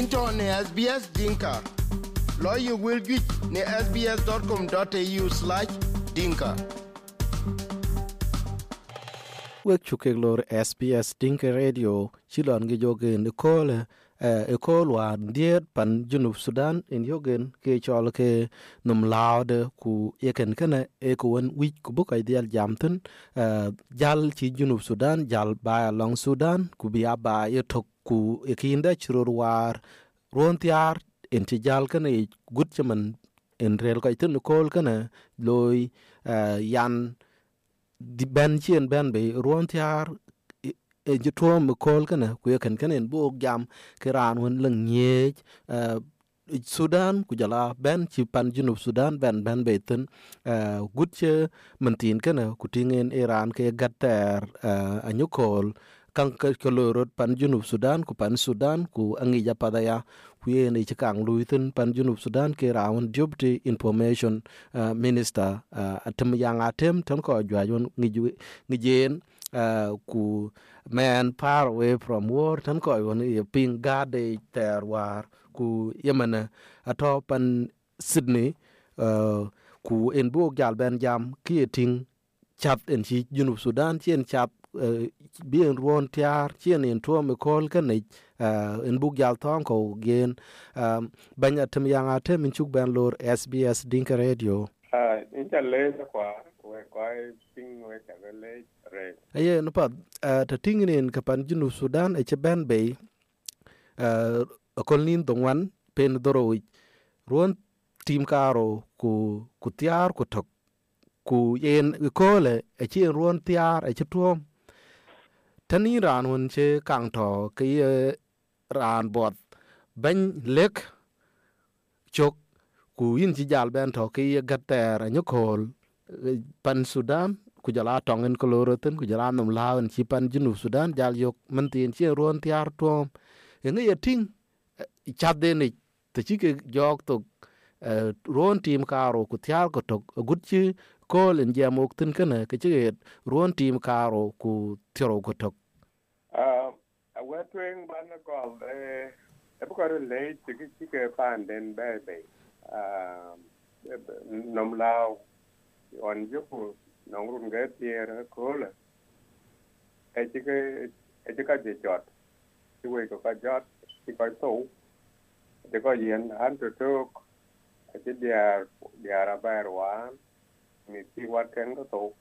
into ne SBS Dinka. Lawyer will get ne sbs.com.au slash dinka. wek chukek lor SBS Dinka Radio, chilon gi jogen ikole ikol eh, wa ndiet pan junub Sudan in yogen ke chol ke num laude ku yeken kene e ku wen wich ku buka ideal jamten eh, jal chi junub Sudan, jal ba long Sudan, ku biya ba yetok ku ikinda churur war ron tiar en ti jal kene gut chaman en rel kai itun kol kene loy eh, yan di ben chien ben be ruon tiar e ji tuom kol kana ku ken kan en buk jam kiran won leng nyej eh, Sudan ku jala ben chi pan junub Sudan ben ben be ten eh, gut che mentin kana ku tingen Iran ke gatter anyukol uh, ke kolorot pan junub Sudan ku pan Sudan ku angi ja padaya ku yen e kang luitin pan junub Sudan ke raun deputy information minister uh, atem yang atem tan ko jwajon ngijen uh, ku man far away from war tan ko ye ping gade ter war ku yemana ato pan Sydney ku en bu gal ben jam ki ting chat en chi junub Sudan chien chat bien ruon tiar chien en tuo me kol kan en buk jal thong ko gen banya tem yang ate min chuk ben lor SBS Dinka Radio in cha le kwa we kwa ping we cha le re. aye no pa ta tingin ka pan junu Sudan e che ben be kol nin dongwan pen doro ruon tim karo ku ku tiar ku tok ku yen kole e chien ruon tiar e che tuom ท่านี้รานวันเชกังทอคือรานบอดเบนเล็กจกกูยินจิจาลเบนทอกีกัตเตอร์ยุคอลปันสุดานกูจะลาตองเงินกลอรตันกูจะลานำลาวเงินชิปันจุนุสุดานจัลยกมันเตีนเชี่ยรวนที่อาร์ทอมเงี้ยัดทิ้งจัดเดนิแต่ชิกยอกตกรวนทีมคารุโอกูที่อาร์ก็ตกกุดชื่อ kol en jam ok tin kana ke che ron tim karo ku tiro นกุตก we ban ko e e bu ko lấy từ ki chiếc ke pan den be be. à nom lao on ju ku nong run ge tier ko le. E ti ke e ti ka je jot. Ti we ko ka jot ti ko to. Ti ko yen an to to e ti dia dia ra ba wan mi ti wat ken ko to.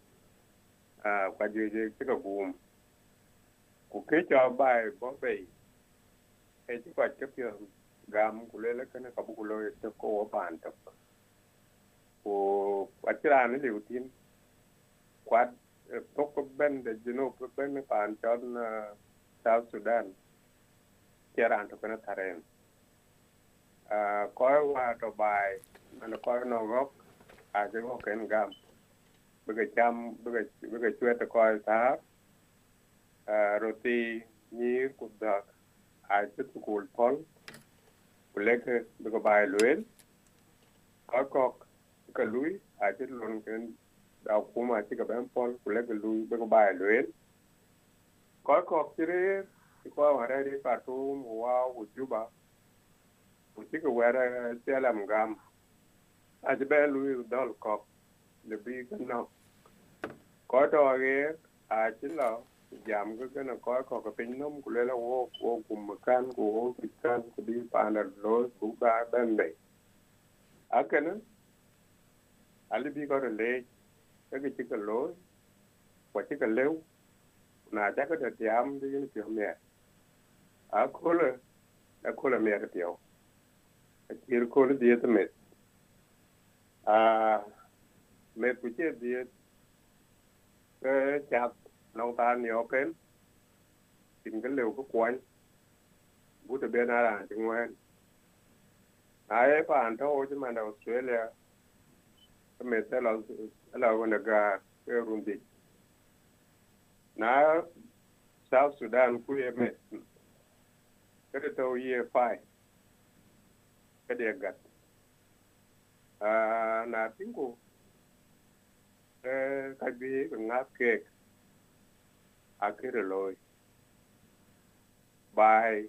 Ah, ka je je ti cái gum ku ke cho bai bo be e ti kwa ke pyo gam ku le le kana ka bu ku lo te ko ban ta ku atira quạt tốc utin bên để ko ben de jino ko ben pan chon South Sudan. Kiran to kana taren a ko wa to bai man ko no gok a je ko ken gam. Bây giờ cham bây giờ bây giờ chwe to coi sao roti nyir ku dak a chit kul pol ku leke bi ko bai luel ka kok ka lui a chit lon ken da kuma chi ka ben pol. Ku leke lui bi ko bai luel ka kok chire ki ko wa re ka tu wa u juba ku chi ka wa re selam gam. A chi be lui dol kok. Le bi ka no. Ko to ge a chit lo jam ko kana ko ko ko pin nom ku le la wo wo kum kan ku wo kan ku di pa na lo ku ba ben be akana ali bi ko le ka ki ti ka lo ko ti ka le na ja ka da tiam di ni ti me a ko le a ko le me ka ti o a ti ko le di ta me a me ku ti di ke chap nông ta nhiều kén. Tìm cái liều có quanh bút từ bên ai là chừng ngoan ai phải ăn thôi, chứ mà đâu Australia cái mệt sẽ là là còn được cái rung đi na South Sudan cũng em mệt cái đó tôi ye phải. Cái điều gặt à na tiếng cô cái cái bi cái ngáp kẹt. Akereloi by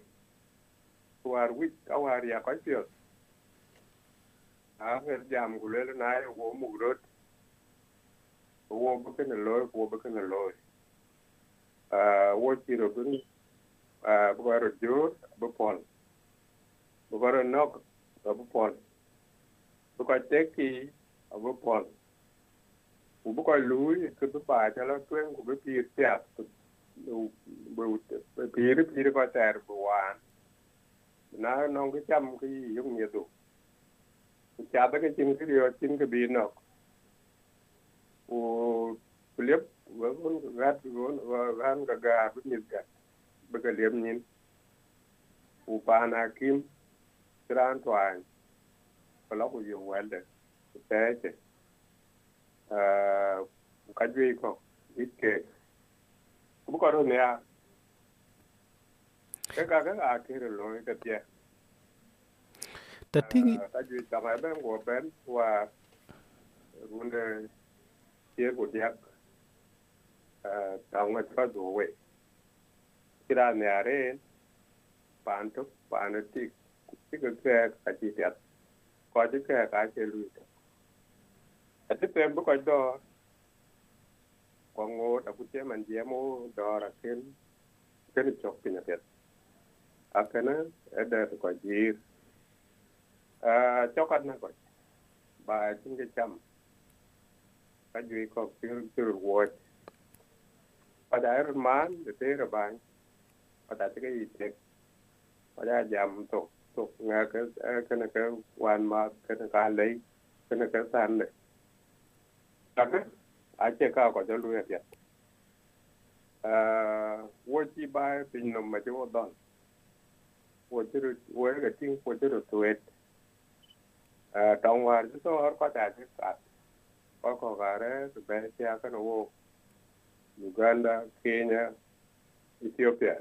who are with our Yakotios. After Jam Gulel and I, Womugrot, Wobukan alloy, Wobukan alloy. What you open, Bukaro Jor, Bupon. Bukaro Nok, Bupon. Bukateki, Bupon. Bukalo, it could be by Tala Twin, could be Piat. Ba cha lo ter na nong cái chăm cái gì giống như cha chả cái chân cái điều chân cái bị nó u clip với con gạt con và gà với nhiệt gạt với cái liếm u pa na kim tran toàn cái lóc của dùng đấy thế à cái gì không ít kệ cũng có đâu nè cái cái cái à cái rồi cái gì ta tingi ta ju ta mai ben go ben wa runde tie go dia ta nga ta do we kira ne are pan to pan ti ti ko ke ka ti tiat ko ti ke ka che lu ta ti pe bu ko do ko ngo man je mo do ken chok pin ya akana ada ko jir à cho con nó gọi bà chúng cái chăm cái gì có cái cái man để thế là bạn và đã cái gì thế và đã giảm tổ tổ nghe cái cái này cái quan mà cái cái cái cái san này đặc biệt ai ko cao có cho lui hết à vô chi bài bình nằm don wo đó ru wo ga vô cái ti ru chi et tuổi trong war ji so har kwata ji ka ko ko gare to be ti aka no wo Uganda, Kenya, Ethiopia.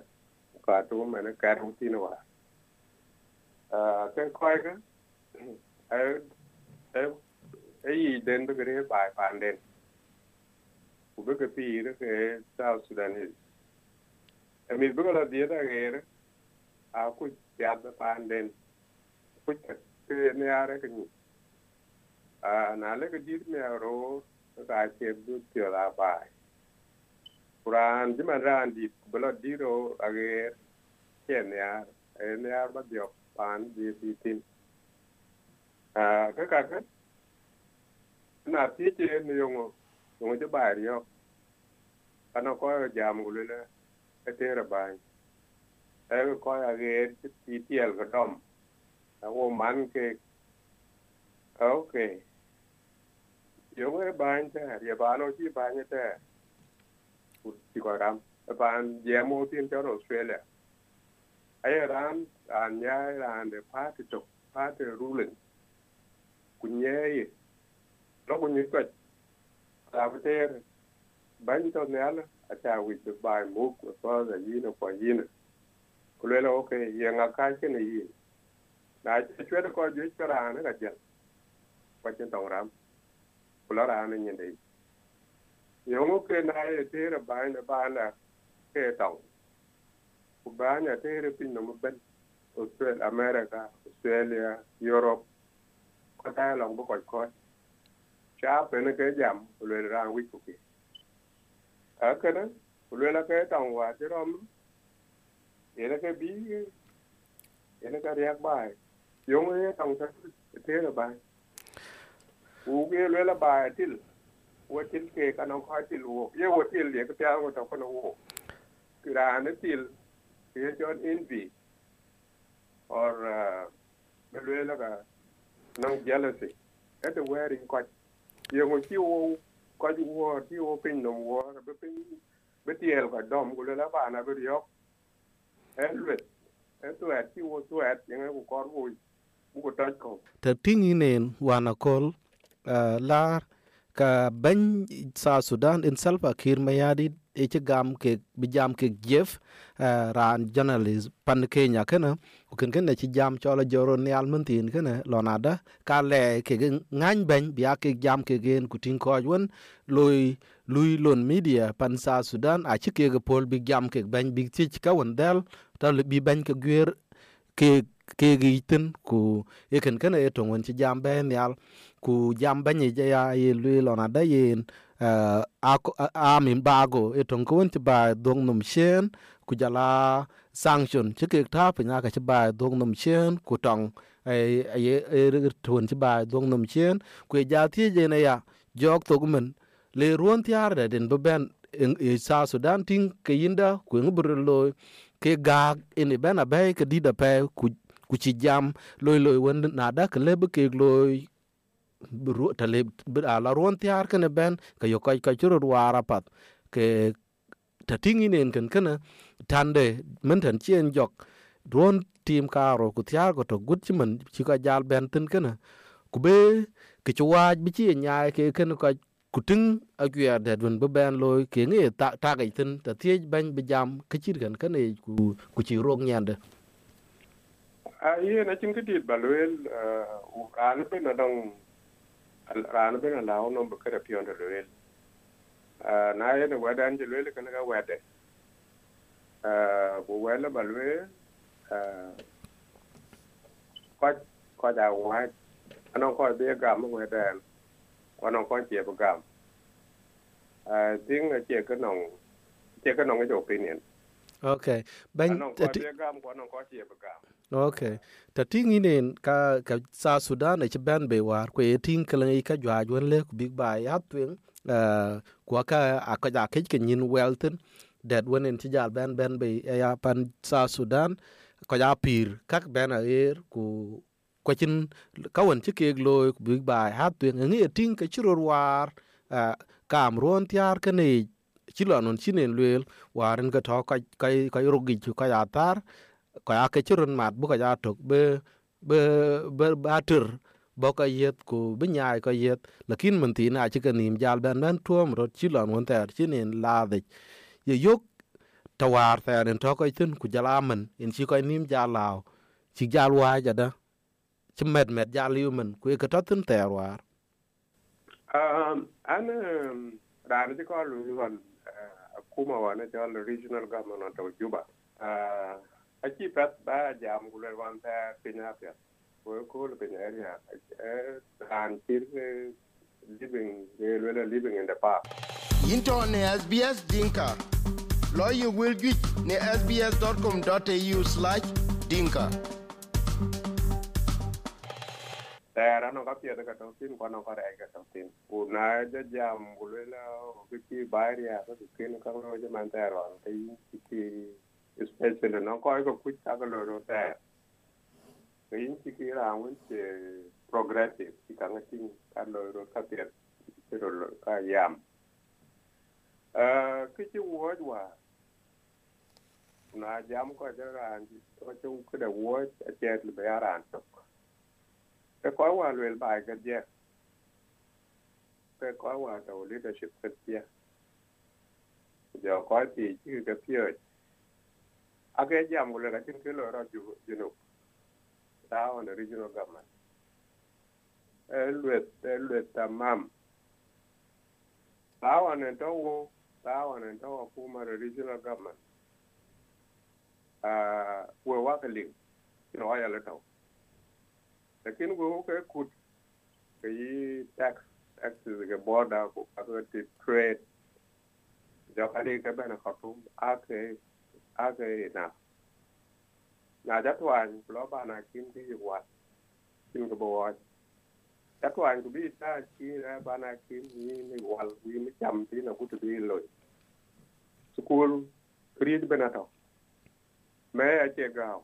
Ka to me ne ka ru ti no wa a kan ko ga ai ai ai den be gre ba pan den ku be ke ke South Sudanese emit mi la diet da a ku ya da pan den ku ke ne are ke ni a na le ke dir me ro ka ke du ti la ba kuran ji man ran di belo diro age ke ne ar ne ar ba dio paan di di a ka ka ka na ti che ne yongo yongo je ba yo ana ko jam gu le e te ra ba e ko age ti ti el ga dom wo man ke okay yo ngue ban ta ya ba no chi ban ne ta ku ti ko ram ban je mo tin ta australia ai ram an ya ran de party to party ruling ku nye no ku ni ko ta ba te ban to ne ala a ta wi de ba mo ko so da yi no ko yi no ku le okay ya nga ka ke ne yi na chwe ko ju cho ra ga je pa chen tong ram ku la ra ne nyen dei yo ke na ye tere ra na ne na ke tong ku ba tere pin no ben Australia, America, Australia, Europe. Ko ta long bo ko ko cha pe ne ke jam ku le ra wi ku ki a ke na ku le la ke tong wa ti rom ye na ke bi ye na ka riak bai yo ngo ye tong ta te ra bai u ke le la bai til wo til ke ka no kha til wo ye wo til ye ka ta ko ta ko no wo ki ra ne til ye jon envy or me le la ka no jealousy at the wearing ko ye ngo ti wo ko ju wo ti wo pin no wo be pin be tiel ka dom ku le la ba na be yo en lwet en tu at ti wo tu et ye ngo kor wo bu ko ta ko ta tingi nen wana kol lar ka ban sa sudan, in salva kir mayadi e ci gam ke bi jam ke jef eh, ran journalist pan kenya kana ko ken ken ci jam chola joro ne al mentin kana lonada ka le ke ngany ben bi ke jam ke gen ku tin ko won loy lui lon media pan sa sudan, a ci ke pol bi jam ke ben bi ci ka won dal ta bi ben ke gwer, ke ke gi tin ku e ken ken e to won ci jam ben yal ku jam ben ye ya, ye lu lo na da yen amin bago e to ko won ba dong num shen ku jala sanction ci ke ta pe nya ka ci ba dong num shen ku tong ai ai e tuon ba dong num shen ku ja ti je na ya jok to men. Le ruon tiar da den ben e sa sudan ting ke yinda ku ngubur lo ke gag ini e bena bay ke dida pe ku ku ci jam loy loy won na da, ke lebe ke loy ru ta le ala ruon tiar ke ne ben ke yo kai ka churu wara pat ke ta tingi nen ken kana tande men tan chien jok ruon tim karo ku tiar ko to gut ci man ci ka jal ben tin kana ku be ke waj bi nyaay ke ken ko kuting agya da dun be ben loy ke ngi ta ta ga tin ta tie ban be jam ke chir kan kan e ku ku chi rong nyande a na chin balwel u na rana bena lawo non be kada pionde do wel na yene wada anje wel kana ga wade ko wala balwe ko ko da wa anon ko be ga mo wada ko non ko je be ga tiếng chị cái nòng chị cái nòng cái chỗ kinh nghiệm ok bên anon ko be ga ko non ko je be ga ok ta tingi nen ka ka sa sudan e ben be war ko e ting kala i ka jwa jwan le ku big bai hat twen uh, kwa ka aka ja ke ke nyin welton that when in tijal ben ben be ya pan sa sudan ko ja pir kak ben a er ku ko chin kawan ci kek loy ku big bai hat twen ngi ting ka chiro war kam ron tiar kane ci lo non chinen lwel waren ka to ka kai ka rogi chu ka ya tar ko ya ke churun mat bu ko ya tok be be be batur bo ko yet ku bi nyaay ko yet. Lakin mun ti na ci kanim jal ben ben tuom ro ci lon won ter ci nin la de ye yok tawar ter en to ko tin ku jala man en ci ko nim jal law ci jal wa ja da. Ci met met jal yu man ku e ka to tin ter war. Um an um, ran ci ko lu won uh, kuma wana jal regional government of juba. Uh Aquí jam gular wan ta pina pia. Wo ko le pina area. Tan tir living le living in the park. Into ne SBS Dinka. Lawyer will get ne sbs.com.au/dinka. tera no kapia de katotin kwa no kare katotin kuna ja jam bulela kiki baria ko kino kangro ja mantero ti ti o ki bayri ya ko kin ka no ja man tera te ki especially no ko ko ku progressive ki ka nga tin ka lo ro ka pia ke ro yam cái chữ word wo wa na jam ko là anh ko chung ku da wo a che le ba anh to cái có qua luyện bài cái gì? Cái có qua đầu leadership cái gì? Giờ có gì chữ cái phía ake jam kule lakini kilo ro junub e e ta on the regional government elwet elwet tamam ta on to wo ta on to wo kuma regional government ah we wakali kilo ya leto lakini go ke kut ke yi tax taxes ke border ko ka trade. Jo kali ke bana khatum ake 하게 나 나자토안 블로바나 김지와 김고보와 자토안 구비타 치라 바나 김니 왈 위미 잠티나 구트딜로 스쿨 크리드 베나타 매 아체가오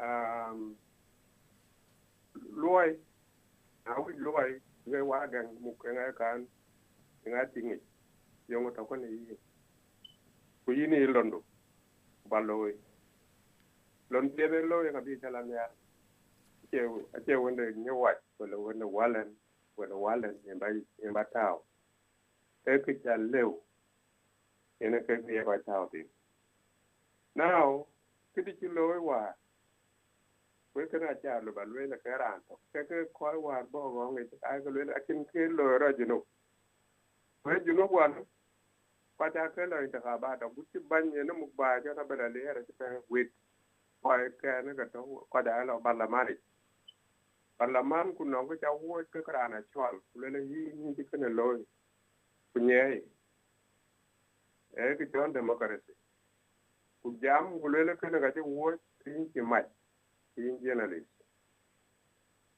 um loy awi loy ngai wa gang muk ngai kan ngai tingi yong ta ko ne yi ku yini londo baloi lon tebe lo ya bi kala ya che che wonde ni wa wala wonde walen wala walen e bai e batao e ke cha leu ene ke ye ba tao ti now kiti ki lo wa, we kana cha lo ba le la ka ran to ke ke ko wa bo go ngi ai ko le akin ke lo e ra jino we fatakel intikhabat akuti banye ni mugba cho ta bela liyere ti pen wit poi kene ka to koda lo parlamani parlaman ku nong ka wo ka krana chol kulele yi ni ti kene loy kunye e ki chon democracy ku jam kulele kene ka ti wo tin ti mai tin journalist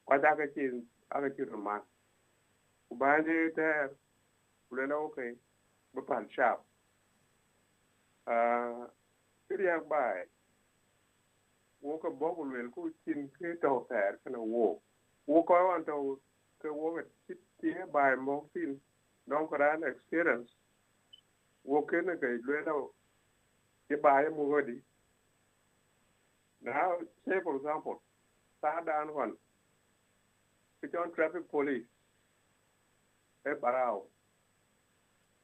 koda ka ti aga ti roman ku bande ter kulele okay bɛ pan shab ti riɛɛk baai wo ka bɔku luel ku cin ke tau thɛɛr kene wo wo kɔc wan tau ke wo ka cit tie baai mɔk thin dɔŋ ku raan experience. Wo kene ke luela ti baai mukodi now say for example saa daan hɔn ke cɔn traffic police e barau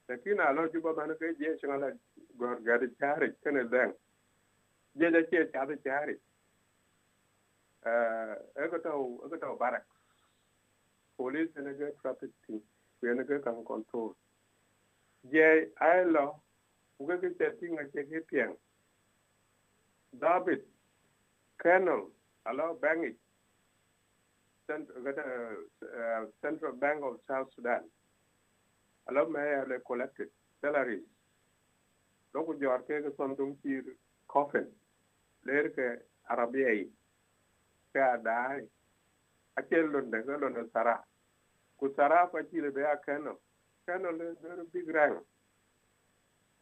lakini alo juba mana ke je changala gor gari chari kene dang je je che chari chari. Eh ego to ego to barak. Police ne ge traffic team we ne ge kan control. Je alo uge ke che tinga che ke piang. David colonel alo bangi central bank of south sudan alors mais les collected salaries. Donc jor ke ke son dum ci coffin. Leer ke arabia yi ke adai. Akel lon de lon sara ku sara fa ci le be akeno keno. Le de big rang.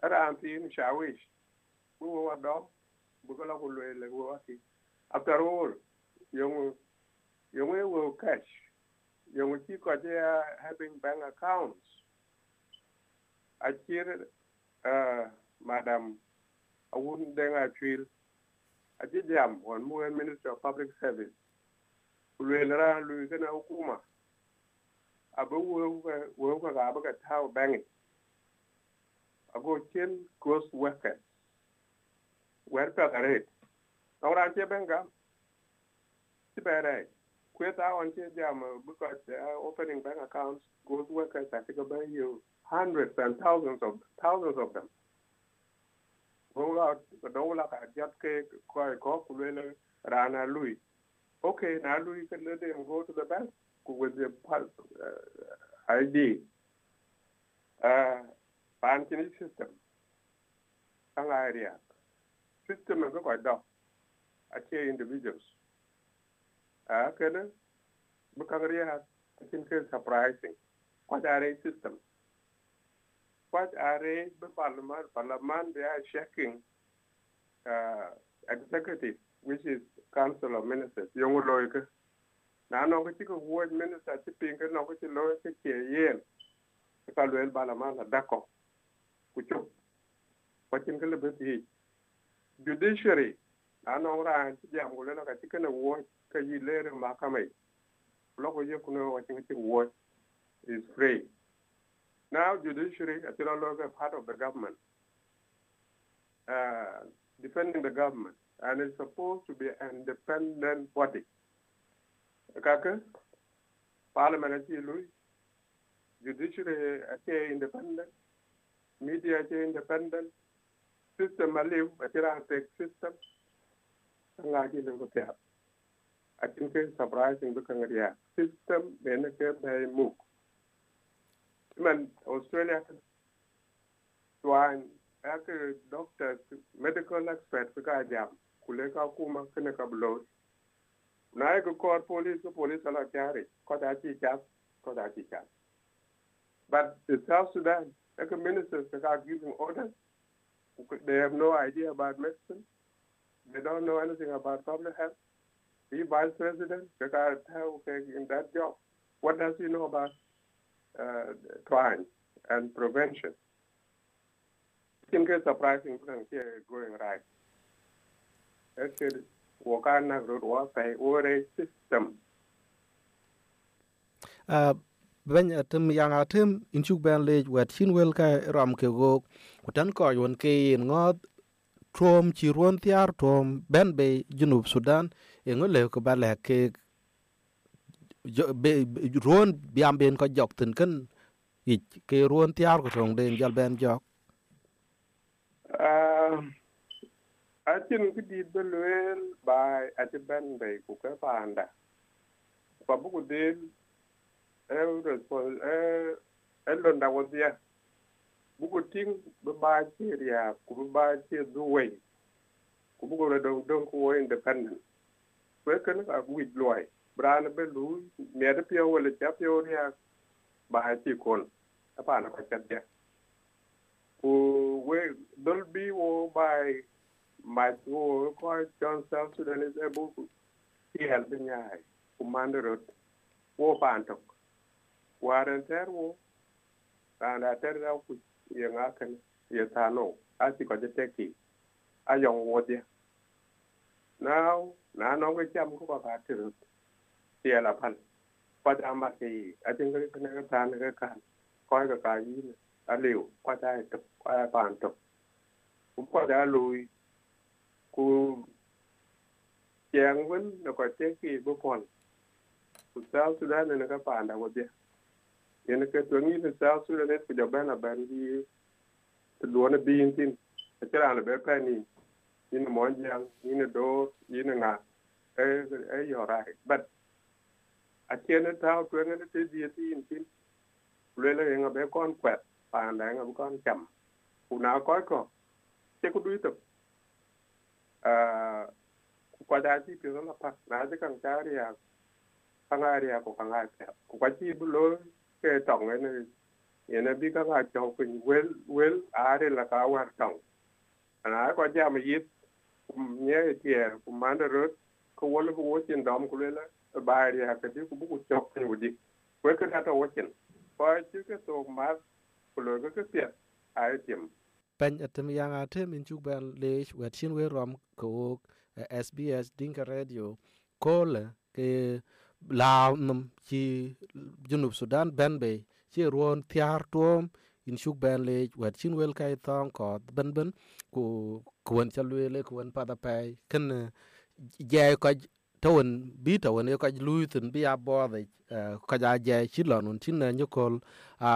Ara anti in shawish. Bu wa do bu ko la ko le le wa ti after all yung yung will cash. Yung ci ko having bank accounts Akir, uh, Madam Awundeng Achil, Ajijam, on Mugen Minister of Public Service, Ulwelra Luigana Hukuma, Abu Wuka Abuka Tau Bangi, Ago Chin Gross Workers, Werpa Garet, Nauran Chebenga, Tiberai, kweta on che jam because uh, opening bank accounts ghost workers i think about you hundreds and thousands of thousands of them. Rola dola ka jat ke ko ko kulele rana lui. Okay, now lui can let them go to the bank with the uh, ID. Uh, banking system. Ang area. System is quite dog. Ache individuals uh, kunnen bekangreerd had. Het is surprising. What are het system? What are het parliament? Parliament they are checking uh, executive, which is council of ministers. Jonge loyke. Na nog een keer woord minister te pinken, nog een keer loyke keer yen. Ik kan wel parlement dat dako. Kuchuk. Wat in gelebet hier. Judiciary. Na nog raar, jam, hoe lang het ik een woord after you Makamai, Loko Yokuno, I think was is free. Now, judiciary, as you know, part of the government, uh, defending the government, and it's supposed to be an independent body. Kaka, parliament, judiciary, independent, media, independent, system, I live, I take system, ngaki lengo tiyap. I think it's surprising because the system benefit by move man Australia tuan ake doctors medical expert ka jam. Kule ka kuma kene ka blow na ko kor police police ala kare ko da chi chap ko da chi chap but the South Sudan ake ministers are giving orders they have no idea about medicine. They don't know anything about public health the vice president in that job what does he know about uh, crime and prevention. I think it's surprising because here going right. That's it. Work on a road or a system. Uh, ben atem yang atem inchuk ben lej wet chin wel ka ram ke go kutan ko yon ke ngot trom chi ron tiar trom ben be junub sudan e ngole ko bale ke ruon biam ben ko jok tin ken i ke ruon tiar ko song den jal ben jok acin ki dit be luel bai aci ben be ku ke panda pa bu buku del e respons e e dia bu ku ting be ba ci ria ku be ba ci duwe ku buku re do do ku independent kwe ken ka wit loy brana be lu me de pio wala cha pio ria ba ci kon apa na ka cha ku we dol bi wo bai mà wo ko John South Sudan is able to help in yai commander rot wo pantok. Waren ter wo ana ter da ku ye ngakan ye tano asi ko je teki ayong wo dia now na no ga jam ko ba tir tia la pan pa da ma ki a jin ga ne ga tan ga kan ko ga ka yi ne a liu ko da ta ko da pan ta ku ko da lui ku chang wen na ko che ki bu kon ku sa su da ne ga pan da go je ye ne ke to ni ne sa su da ne ku ja ba na ban di to do na bi yin tin a tira na be pa ni ni mo jang ni do ni ne nga e e yo right but a chen tao to ne te di ti tin tin le le nga be kon kwet pa na nga kon cham ku na ko ko te ku du to kwa ti pe na pa na ji kan tari ya kan ri ya ko kan ai pe ku kwa ti bu lo ke tong ne ye na bi ka ga chau kun wel wel are la ka war tong ana ko ja ma yit nye ti er ku man rot ko wala bu wo dam dom ku le ba ya ka di ku bu ku chok ni wudi ko ka ta wo pa chi ka ke to ma ku lo ka ke pye ai tim pen atem yang atem in chuk ban lech wet chin we rom ko SBS Dinka Radio. Kole ke lao num chi junub Sudan ben be chi ruon tiar tuom. In chuk ban lech wet chin wel kai thong ko ben ben ku kuon chalwe le kuon pada pai ken je ko tawon bi tawon e ko luithin bi a bodhe ko ja je chilon un chin na nyokol a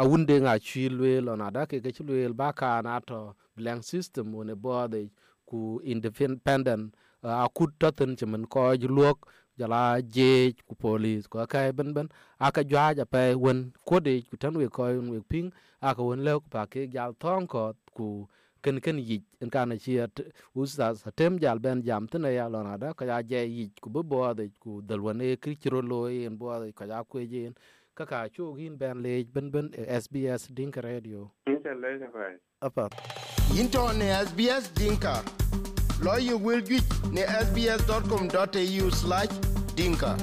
a wunde nga chi lwel on ada ke ke lwel ba ka na to blank system one bode ku independent a kut toten chemen ko luok jala je ku police ko ka ben ben aka jwa ja pe won kode ku tan we ko we ping aka won le pa ke jal thong ko ku ken ken yi en kana chi usa satem jal ben jam tene ya lona da ka ja je yi ku bo bode ku dalwane krichro lo en bode ka ja ku jen kaka chugin ben lej ben ben SBS Dinka Radio. Incha leja. Apa. Into ne SBS Dinka. Lawyer will get ne sbs.com.au slash dinka.